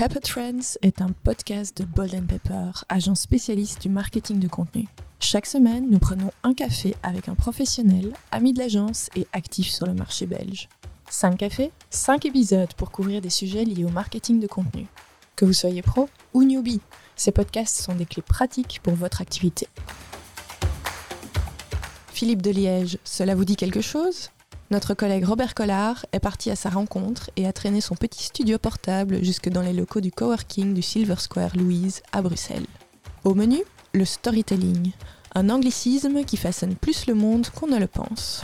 Pepper Trends est un podcast de Bold Pepper, agence spécialiste du marketing de contenu. Chaque semaine, nous prenons un café avec un professionnel, ami de l'agence et actif sur le marché belge. 5 cafés, 5 épisodes pour couvrir des sujets liés au marketing de contenu. Que vous soyez pro ou newbie, ces podcasts sont des clés pratiques pour votre activité. Philippe de Liège, cela vous dit quelque chose? Notre collègue Robert Collard est parti à sa rencontre et a traîné son petit studio portable jusque dans les locaux du coworking du Silver Square Louise à Bruxelles. Au menu, le storytelling, un anglicisme qui façonne plus le monde qu'on ne le pense.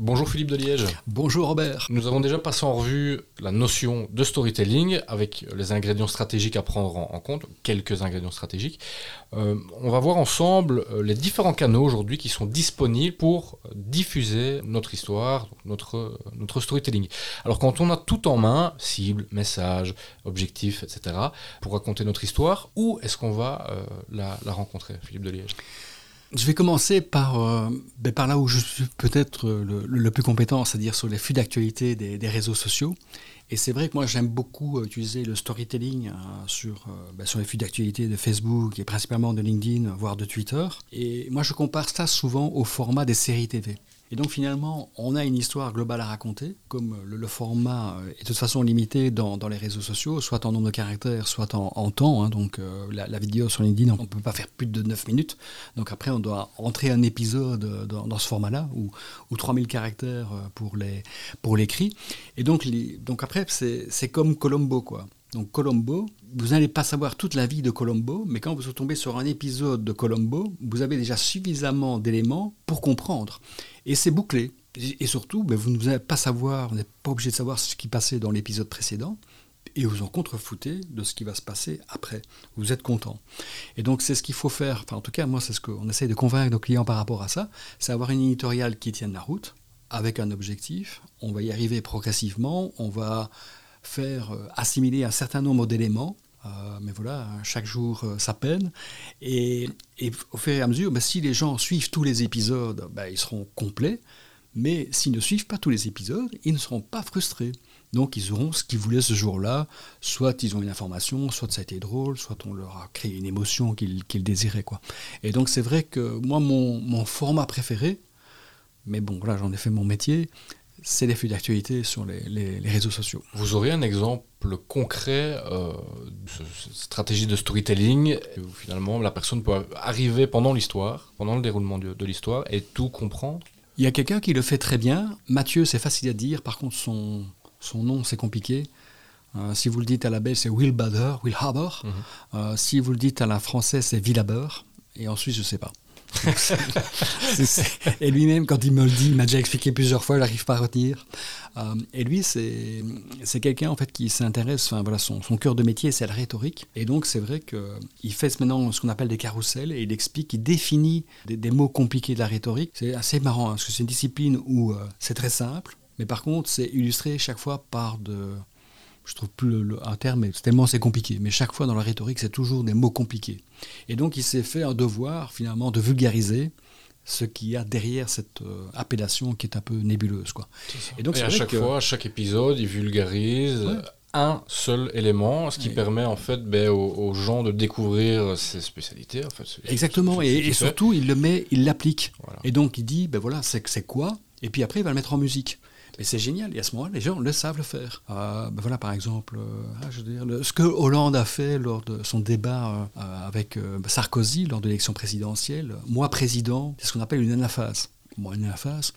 Bonjour Philippe de Liège. Bonjour Robert. Nous avons déjà passé en revue la notion de storytelling avec les ingrédients stratégiques à prendre en, compte, quelques ingrédients stratégiques. Euh, on va voir ensemble euh, les différents canaux aujourd'hui qui sont disponibles pour diffuser notre histoire, notre, notre storytelling. Alors quand on a tout en main, cible, message, objectif, etc., pour raconter notre histoire, où est-ce qu'on va euh, la, la rencontrer, Philippe de Liège je vais commencer par, euh, ben, par là où je suis peut-être le, plus compétent, c'est-à-dire sur les flux d'actualité des, réseaux sociaux. Et c'est vrai que moi j'aime beaucoup utiliser le storytelling euh, sur, euh, ben, sur les flux d'actualité de Facebook et principalement de LinkedIn, voire de Twitter. Et moi je compare ça souvent au format des séries TV. Et donc finalement, on a une histoire globale à raconter, comme le, format est de toute façon limité dans, les réseaux sociaux, soit en nombre de caractères, soit en, temps. Hein. donc euh, la, vidéo sur LinkedIn, on ne peut pas faire plus de 9 minutes. Donc après, on doit entrer un épisode dans, dans ce format-là, ou, ou 3000 caractères euh, pour l'écrit. Pour Et donc, donc après, c'est comme Colombo, quoi. Donc Colombo, vous n'allez pas savoir toute la vie de Colombo, mais quand vous tombez sur un épisode de Colombo, vous avez déjà suffisamment d'éléments pour comprendre. Et c'est bouclé. Et surtout, ben, vous n'allez pas savoir, vous n'êtes pas obligé de savoir ce qui passait dans l'épisode précédent, et vous en contrefoutez de ce qui va se passer après. Vous êtes content. Et donc c'est ce qu'il faut faire, enfin en tout cas moi c'est ce qu'on essaye de convaincre nos clients par rapport à ça, c'est avoir une éditoriale qui tienne la route, avec un objectif, on va y arriver progressivement, on va faire euh, assimiler un certain nombre d'éléments. Euh, mais voilà, chaque jour euh, sa peine. Et, au fur et à mesure, bah, si les gens suivent tous les épisodes, bah, ils seront complets. Mais s'ils ne suivent pas tous les épisodes, ils ne seront pas frustrés. Donc ils auront ce qu'ils voulaient ce jour-là. Soit ils ont une information, soit ça a été drôle, soit on leur a créé une émotion qu'ils désiraient. Quoi. Et donc c'est vrai que moi, mon, mon format préféré, mais bon, voilà, j'en ai fait mon métier, c'est les flux d'actualité sur les, réseaux sociaux. Vous auriez un exemple concret euh, de stratégie de storytelling où finalement la personne peut arriver pendant l'histoire, pendant le déroulement de, l'histoire et tout comprendre? Il y a quelqu'un qui le fait très bien. Mathieu, c'est facile à dire. Par contre, son, son nom, c'est compliqué. Euh, si vous le dites à la belge, c'est Will Bader, Will Haber. Mhm. Euh, si vous le dites à la française, c'est Villaber. Et en Suisse, je ne sais pas. et lui-même, quand il me le dit, il m'a déjà expliqué plusieurs fois, j'arrive pas à retenir. Euh, et lui, c'est quelqu'un en fait qui s'intéresse, enfin voilà, son, son, cœur de métier, c'est la rhétorique. Et donc, c'est vrai qu'il fait maintenant ce qu'on appelle des carousels et il explique, il définit des, mots compliqués de la rhétorique. C'est assez marrant, hein, parce que c'est une discipline où euh, c'est très simple, mais par contre, c'est illustré chaque fois par de je trouve plus un terme, mais tellement c'est compliqué. Mais chaque fois dans la rhétorique, c'est toujours des mots compliqués. Et donc il s'est fait un devoir finalement de vulgariser ce qu'il y a derrière cette euh, appellation qui est un peu nébuleuse. Quoi. Et donc à chaque fois, à chaque épisode, il vulgarise un seul élément, ce qui permet en fait ben, aux, gens de découvrir ses spécialités. En fait, Exactement, et, surtout il le met, il l'applique. Et donc il dit, ben voilà, c'est quoi? Et puis après il va le mettre en musique. Et c'est génial. Et à ce moment-là, les gens le savent le faire. Euh, ben voilà, par exemple, euh, ah, ce que Hollande a fait lors de son débat euh, avec Sarkozy lors de l'élection présidentielle. Moi, président, c'est ce qu'on appelle une anaphase. Moi, une anaphase,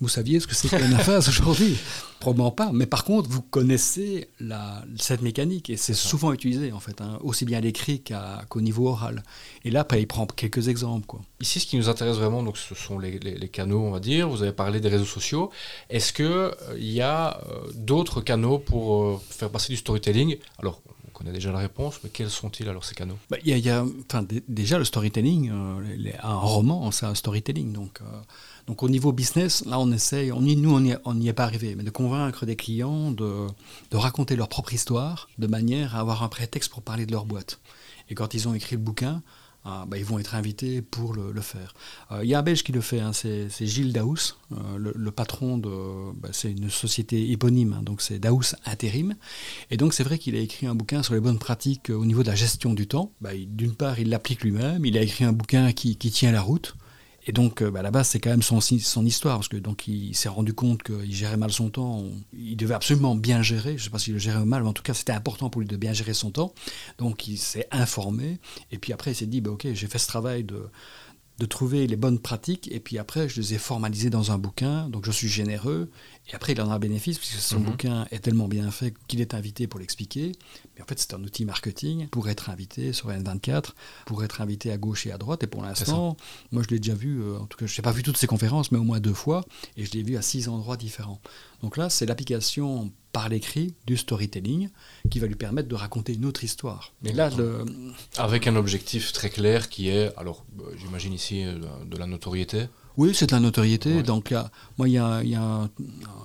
vous saviez ce que c'est qu'une phase aujourd'hui? Probablement pas. Mais par contre, vous connaissez la, cette mécanique et c'est souvent utilisé en fait, hein, aussi bien à l'écrit qu'au niveau oral. Et là, il prend quelques exemples. Quoi. Ici, ce qui nous intéresse vraiment, donc, ce sont les, canaux, on va dire. Vous avez parlé des réseaux sociaux. Est-ce qu'il euh, y a euh, d'autres canaux pour euh, faire passer du storytelling? Alors, connaît déjà la réponse, mais quels sont-ils alors ces canaux? Bah, y a, enfin, déjà le storytelling, un roman, c'est un storytelling. Donc, donc au niveau business, là on essaye, on nous on n'y est pas arrivé, mais de convaincre des clients de, raconter leur propre histoire de manière à avoir un prétexte pour parler de leur boîte. Et quand ils ont écrit le bouquin, ah, bah, ils vont être invités pour le, faire. Euh, il y a un Belge qui le fait, hein, c'est Gilles Daous, euh, le, patron de. Bah, c'est une société éponyme, hein, donc c'est Daous Intérim. Et donc c'est vrai qu'il a écrit un bouquin sur les bonnes pratiques au niveau de la gestion du temps. Bah, D'une part, il l'applique lui-même, il a écrit un bouquin qui, qui tient la route. Et donc, à la base, c'est quand même son, son histoire, parce que donc il s'est rendu compte qu'il gérait mal son temps. Il devait absolument bien gérer. Je ne sais pas s'il le gérait mal, mais en tout cas, c'était important pour lui de bien gérer son temps. Donc, il s'est informé. Et puis après, il s'est dit, bah, ok, j'ai fait ce travail de, de trouver les bonnes pratiques, et puis après, je les ai formalisées dans un bouquin, donc je suis généreux, et après, il en a un bénéfice, puisque son mhm. bouquin est tellement bien fait qu'il est invité pour l'expliquer, mais en fait, c'est un outil marketing pour être invité sur N24, pour être invité à gauche et à droite, et pour l'instant, moi, je l'ai déjà vu, euh, en tout cas, je n'ai pas vu toutes ces conférences, mais au moins deux fois, et je l'ai vu à six endroits différents. Donc là, c'est l'application par l'écrit du storytelling qui va lui permettre de raconter une autre histoire. Mais là, avec un objectif très clair qui est, alors euh, j'imagine ici euh, de la notoriété. Oui, c'est de la notoriété. Donc, moi, il y a, un,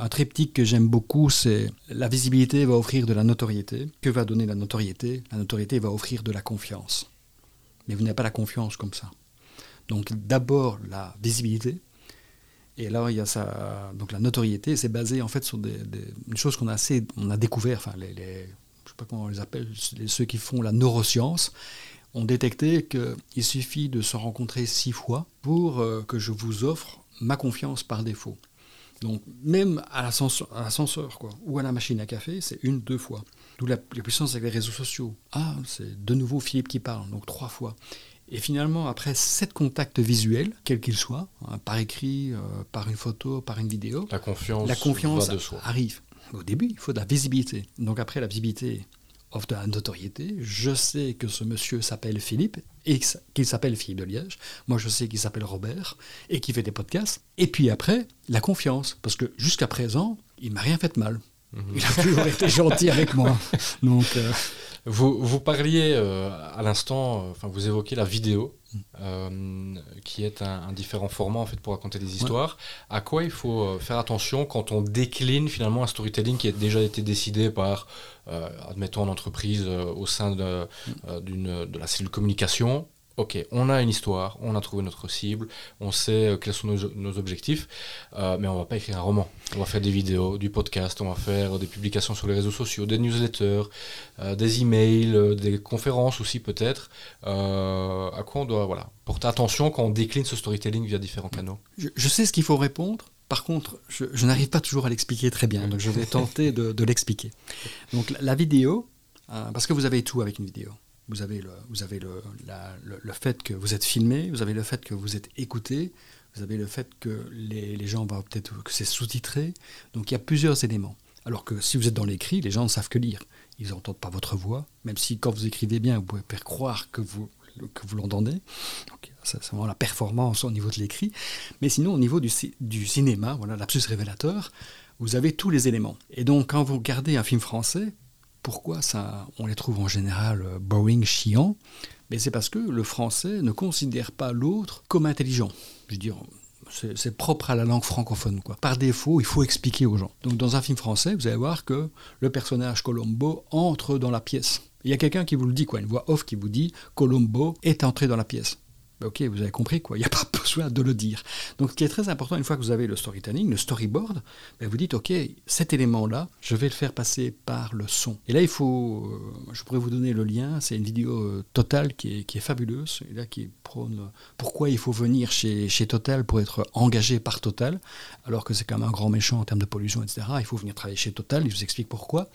un, triptyque que j'aime beaucoup, c'est la visibilité va offrir de la notoriété. Que va donner la notoriété? La notoriété va offrir de la confiance. Mais vous n'avez pas la confiance comme ça. Donc, d'abord la visibilité, et là, il y a ça. Donc la notoriété, c'est basé en fait sur des, une chose qu'on a assez, on a découvert. Enfin, les, je sais pas comment on les appelle, ceux qui font la neuroscience ont détecté qu'il suffit de se rencontrer six fois pour euh, que je vous offre ma confiance par défaut. Donc même à l'ascenseur, ou à la machine à café, c'est une, deux fois. D'où la, la, puissance avec les réseaux sociaux. Ah, c'est de nouveau Philippe qui parle, donc trois fois. Et finalement, après sept contacts visuels, quels qu'ils soient, hein, par écrit, euh, par une photo, par une vidéo, la confiance, la confiance arrive. Au début, il faut de la visibilité. Donc après la visibilité offre de la notoriété. Je sais que ce monsieur s'appelle Philippe et qu'il s'appelle Philippe de Liège. Moi, je sais qu'il s'appelle Robert et qu'il fait des podcasts. Et puis après, la confiance. Parce que jusqu'à présent, il m'a rien fait de mal. Mhm. Il a toujours été gentil avec moi. Donc, euh, vous, vous parliez euh, à l'instant, euh, enfin vous évoquez la vidéo, euh, qui est un, différent format en fait pour raconter des histoires. À quoi il faut faire attention quand on décline finalement un storytelling qui a déjà été décidé par, admettons, une entreprise au sein de, de la cellule communication ok, on a une histoire, on a trouvé notre cible, on sait euh, quels sont nos, objectifs, euh, mais on va pas écrire un roman. On va faire des vidéos, du podcast, on va faire des publications sur les réseaux sociaux, des newsletters, euh, des emails, des conférences aussi peut-être. à quoi on doit voilà, porter attention quand on décline ce storytelling via différents canaux je, sais ce qu'il faut répondre. Par contre, je, n'arrive pas toujours à l'expliquer très bien, donc je vais tenter de, l'expliquer. Donc la vidéo, parce que vous avez tout avec une vidéo. Vous avez, le, vous avez le, le, fait que vous êtes filmé, vous avez le fait que vous êtes écouté, vous avez le fait que les, les gens vont peut-être que c'est sous-titré. Donc il y a plusieurs éléments. Alors que si vous êtes dans l'écrit, les gens ne savent que lire. Ils n'entendent pas votre voix, même si quand vous écrivez bien, vous pouvez faire croire que vous, que vous l'entendez. C'est vraiment la performance au niveau de l'écrit. Mais sinon, au niveau du, du cinéma, voilà, l'absus révélateur, vous avez tous les éléments. Et donc, quand vous regardez un film français, pourquoi ça, on les trouve en général euh, boring, chiant Mais c'est parce que le français ne considère pas l'autre comme intelligent. Je veux dire, c'est propre à la langue francophone. Quoi. Par défaut, il faut expliquer aux gens. Donc dans un film français, vous allez voir que le personnage Colombo entre dans la pièce. Il y a quelqu'un qui vous le dit, quoi, une voix off qui vous dit Colombo est entré dans la pièce. Ben, ok, vous avez compris quoi, il n'y a pas besoin de le dire. Donc ce qui est très important, une fois que vous avez le storytelling, le storyboard, ben, vous dites ok, cet élément-là, je vais le faire passer par le son. Et là, il faut, euh, je pourrais vous donner le lien, c'est une vidéo euh, Total qui est, qui est, fabuleuse, et là qui prône pourquoi il faut venir chez, chez Total pour être engagé par Total, alors que c'est quand même un grand méchant en termes de pollution, etc. Il faut venir travailler chez Total, il vous explique pourquoi.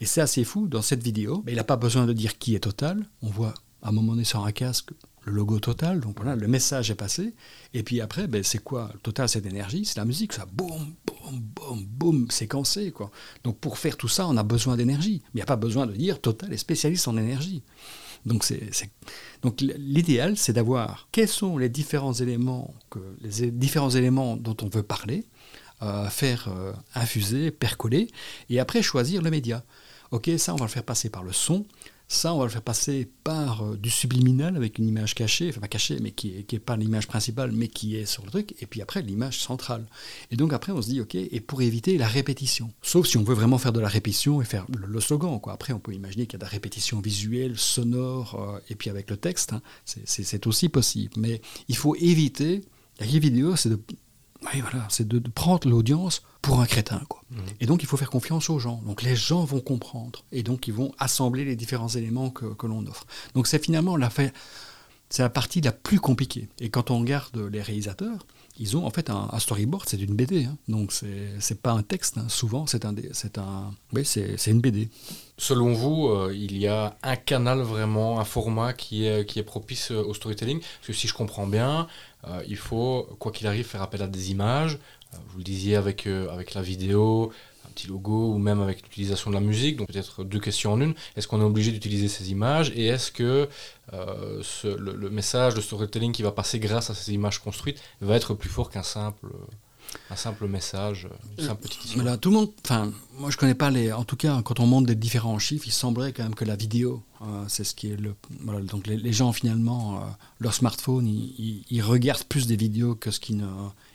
Et c'est assez fou, dans cette vidéo, ben, il n'a pas besoin de dire qui est Total, on voit à un moment donné sur un casque le logo Total. Donc voilà, le message est passé. Et puis après, ben, c'est quoi Total, c'est l'énergie, c'est la musique, ça boum, boum, boum, boum, séquencé. Quoi. Donc pour faire tout ça, on a besoin d'énergie. Mais il n'y a pas besoin de dire Total est spécialiste en énergie. Donc, c'est, donc l'idéal, c'est d'avoir quels sont les différents éléments, que, les différents éléments dont on veut parler, euh, faire euh, infuser, percoler, et après choisir le média. Ok, ça, on va le faire passer par le son, Ça, on va le faire passer par euh, du subliminal avec une image cachée, enfin pas cachée, mais qui n'est pas l'image principale, mais qui est sur le truc, et puis après l'image centrale. Et donc après, on se dit, ok, et pour éviter la répétition. Sauf si on veut vraiment faire de la répétition et faire le, slogan. Quoi. Après, on peut imaginer qu'il y a de la répétition visuelle, sonore, euh, et puis avec le texte, hein, c'est aussi possible. Mais il faut éviter, la vidéo, c'est de oui, voilà, c'est de, prendre l'audience pour un crétin. Quoi. Mmh. Et donc, il faut faire confiance aux gens. Donc, les gens vont comprendre. Et donc, ils vont assembler les différents éléments que, que l'on offre. Donc, c'est finalement la, c'est la partie la plus compliquée. Et quand on regarde les réalisateurs, ils ont en fait un, storyboard, c'est une BD. Hein. Donc, c'est, c'est pas un texte. Hein. Souvent, c'est un, c'est un, oui, c'est, c'est une BD. Selon vous, euh, il y a un canal vraiment, un format qui est, qui est propice au storytelling? Parce que si je comprends bien, euh, il faut, quoi qu'il arrive, faire appel à des images. Euh, vous le disiez avec, euh, avec la vidéo, un petit logo ou même avec l'utilisation de la musique. Donc peut-être deux questions en une. Est-ce qu'on est obligé d'utiliser ces images et est-ce que le, message de storytelling qui va passer grâce à ces images construites va être plus fort qu'un simple un simple message, une simple petite histoire. tout le monde, enfin, moi je connais pas les. En tout cas, quand on monte des différents chiffres, il semblerait quand même que la vidéo, euh, c'est ce qui est le. Voilà, donc les, gens finalement, euh, leur smartphone, ils, regardent plus des vidéos que ce qu'ils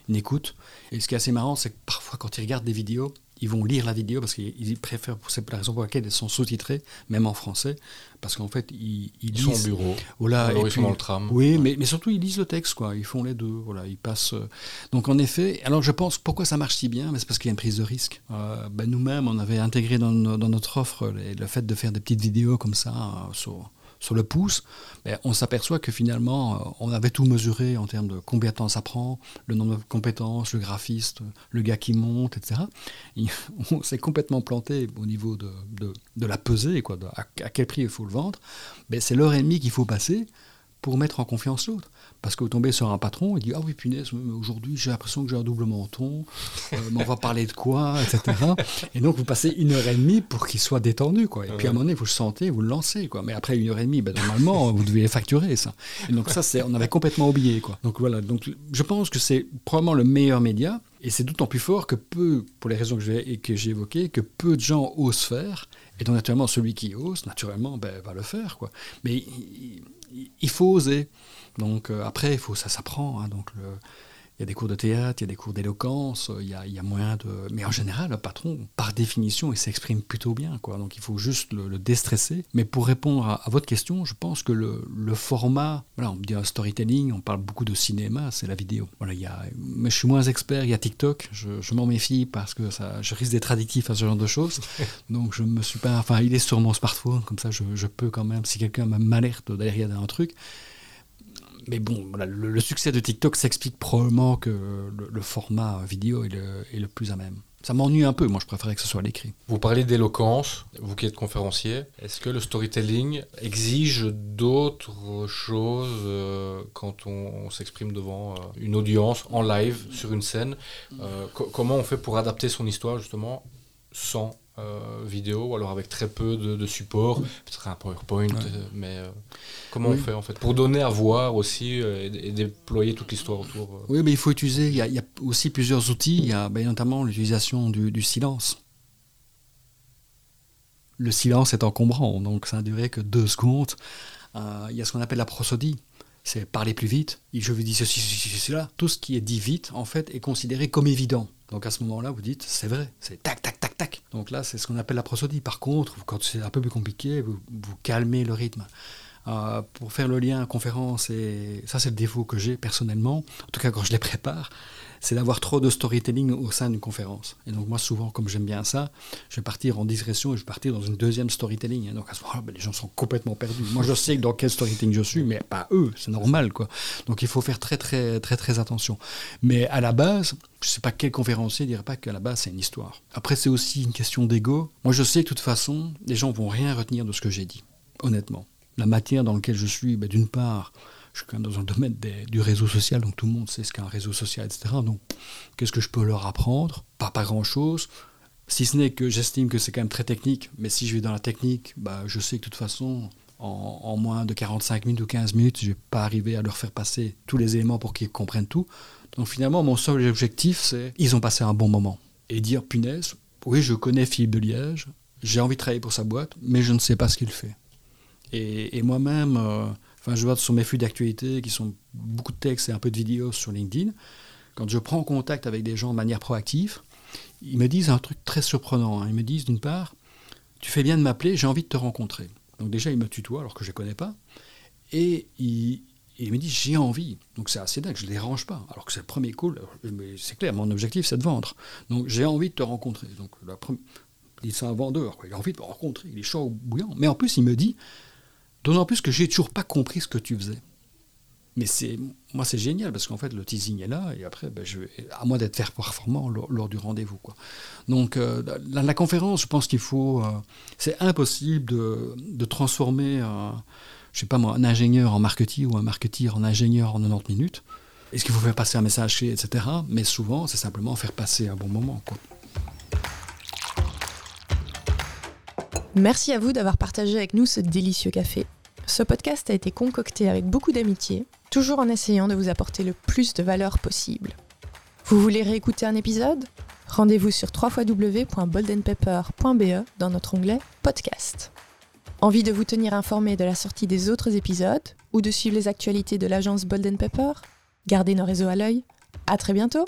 n'écoutent. Et ce qui est assez marrant, c'est que parfois quand ils regardent des vidéos, ils vont lire la vidéo parce qu'ils préfèrent, c'est la raison pour laquelle elles sont sous-titrées, même en français, parce qu'en fait, ils, ils, sont au bureau, voilà, ils sont dans le tram. Oui, mais, mais, surtout, ils lisent le texte, quoi. Ils font les deux, voilà, ils passent... Euh. Donc, en effet, alors je pense, pourquoi ça marche si bien C'est parce qu'il y a une prise de risque. Euh, ben, Nous-mêmes, on avait intégré dans, dans, notre offre le fait de faire des petites vidéos comme ça, euh, sur sur le pouce, on s'aperçoit que finalement, euh, on avait tout mesuré en termes de combien de temps ça prend, le nombre de compétences, le graphiste, le gars qui monte, etc. on s'est complètement planté au niveau de, de, la pesée, quoi, à, quel prix il faut le vendre. Ben, c'est l'heure et demie qu'il faut passer pour mettre en confiance l'autre. Parce que vous tombez sur un patron, il dit Ah oui, punaise, aujourd'hui j'ai l'impression que j'ai un double menton, euh, mais on va parler de quoi, etc. Et donc vous passez une heure et demie pour qu'il soit détendu. Quoi. Et puis à un moment donné, vous le sentez, vous le lancez. Quoi. Mais après une heure et demie, ben, normalement, vous devez facturer ça. Et donc ça, c'est, on avait complètement oublié. Quoi. Donc voilà, donc, je pense que c'est probablement le meilleur média. Et c'est d'autant plus fort que peu, pour les raisons que j'ai, que j'ai évoquées, que peu de gens osent faire. Et donc naturellement, celui qui ose, naturellement, ben, va le faire. Quoi. Mais il, faut oser. Donc euh, après, il faut, ça s'apprend. Hein, donc y a des cours de théâtre, il y a des cours d'éloquence, il y a, il y a moyen de... Mais en général, le patron, par définition, il s'exprime plutôt bien. Quoi. Donc il faut juste le, déstresser. Mais pour répondre à, votre question, je pense que le, le, format, voilà, on dit un storytelling, on parle beaucoup de cinéma, c'est la vidéo. Voilà, il y a, mais je suis moins expert, il y a TikTok, je, je m'en méfie parce que ça, je risque d'être addictif à ce genre de choses. Donc je me suis pas... Enfin, il est sur mon smartphone, comme ça je, je peux quand même, si quelqu'un m'alerte derrière un truc, mais bon, le, succès de TikTok s'explique probablement que le, format vidéo est le, plus à même. Ça m'ennuie un peu, moi je préférais que ce soit l'écrit. Vous parlez d'éloquence, vous qui êtes conférencier. Est-ce que le storytelling exige d'autres choses euh, quand on, s'exprime devant euh, une audience en live sur une scène euh, Comment on fait pour adapter son histoire justement sans euh, vidéo, ou alors avec très peu de, de support, peut-être un PowerPoint, euh, mais euh, comment on fait en fait Pour donner à voir aussi et, déployer toute l'histoire autour. Oui, mais il faut utiliser, il y, a, aussi plusieurs outils, il y a ben, notamment l'utilisation du, silence. Le silence est encombrant, donc ça n'a duré que deux secondes. il y a ce qu'on appelle la prosodie c'est parler plus vite. Je vous dis ceci, ceci, ceci, là. Tout ce qui est dit vite, en fait, est considéré comme évident. Donc à ce moment-là, vous dites, c'est vrai, c'est tac, tac, Donc là, c'est ce qu'on appelle la prosodie. Par contre, quand c'est un peu plus compliqué, vous calmez le rythme. Euh, pour faire le lien conférence, et ça c'est le défaut que j'ai personnellement, en tout cas quand je les prépare, c'est d'avoir trop de storytelling au sein d'une conférence. Et donc moi souvent, comme j'aime bien ça, je vais partir en digression et je vais partir dans une deuxième storytelling. Et donc à ce moment-là, ben, les gens sont complètement perdus. Moi je sais dans quel storytelling je suis, mais pas eux, c'est normal quoi. Donc il faut faire très très très très attention. Mais à la base, je ne sais pas quel conférencier dirait pas qu'à la base c'est une histoire. Après c'est aussi une question d'ego. Moi je sais que de toute façon, les gens vont rien retenir de ce que j'ai dit, honnêtement. La matière dans laquelle je suis, ben, d'une part, je suis quand même dans un domaine du réseau social, donc tout le monde sait ce qu'est un réseau social, etc. Donc, qu'est-ce que je peux leur apprendre? Pas, pas grand-chose. Si ce n'est que j'estime que c'est quand même très technique, mais si je vais dans la technique, bah, je sais que de toute façon, en, moins de 45 minutes ou 15 minutes, je ne vais pas arriver à leur faire passer tous les éléments pour qu'ils comprennent tout. Donc finalement, mon seul objectif, c'est ils ont passé un bon moment. Et dire, punaise, oui, je connais Philippe de Liège, j'ai envie de travailler pour sa boîte, mais je ne sais pas ce qu'il fait. Et, moi-même, euh, enfin, je vois sur mes flux d'actualité qui sont beaucoup de textes et un peu de vidéos sur LinkedIn, quand je prends contact avec des gens de manière proactive, ils me disent un truc très surprenant. Hein. Ils me disent d'une part, tu fais bien de m'appeler, j'ai envie de te rencontrer. Donc déjà, ils me tutoient alors que je ne connais pas. Et ils, me disent, j'ai envie. Donc c'est assez dingue, je ne les dérange pas. Alors que c'est le premier call, c'est clair, mon objectif c'est de vendre. Donc j'ai envie de te rencontrer. Donc la première, il c'est un vendeur, il a envie de me rencontrer, il est chaud bouillant. Mais en plus, il me dit, d'autant plus que j'ai toujours pas compris ce que tu faisais. Mais c'est moi, c'est génial parce qu'en fait, le teasing est là et après, ben, je, à moi d'être faire performant lors, du rendez-vous. Quoi. Donc, euh, la, conférence, je pense qu'il faut. Euh, c'est impossible de, transformer, je sais pas moi, un ingénieur en marketing ou un marketeur en ingénieur en 90 minutes. Est-ce qu'il faut faire passer un message etc. Mais souvent, c'est simplement faire passer un bon moment. Quoi. Merci à vous d'avoir partagé avec nous ce délicieux café. Ce podcast a été concocté avec beaucoup d'amitié, toujours en essayant de vous apporter le plus de valeur possible. Vous voulez réécouter un épisode? Rendez-vous sur www.boldenpepper.be dans notre onglet Podcast. Envie de vous tenir informé de la sortie des autres épisodes ou de suivre les actualités de l'agence Bolden Pepper Gardez nos réseaux à l'œil. À très bientôt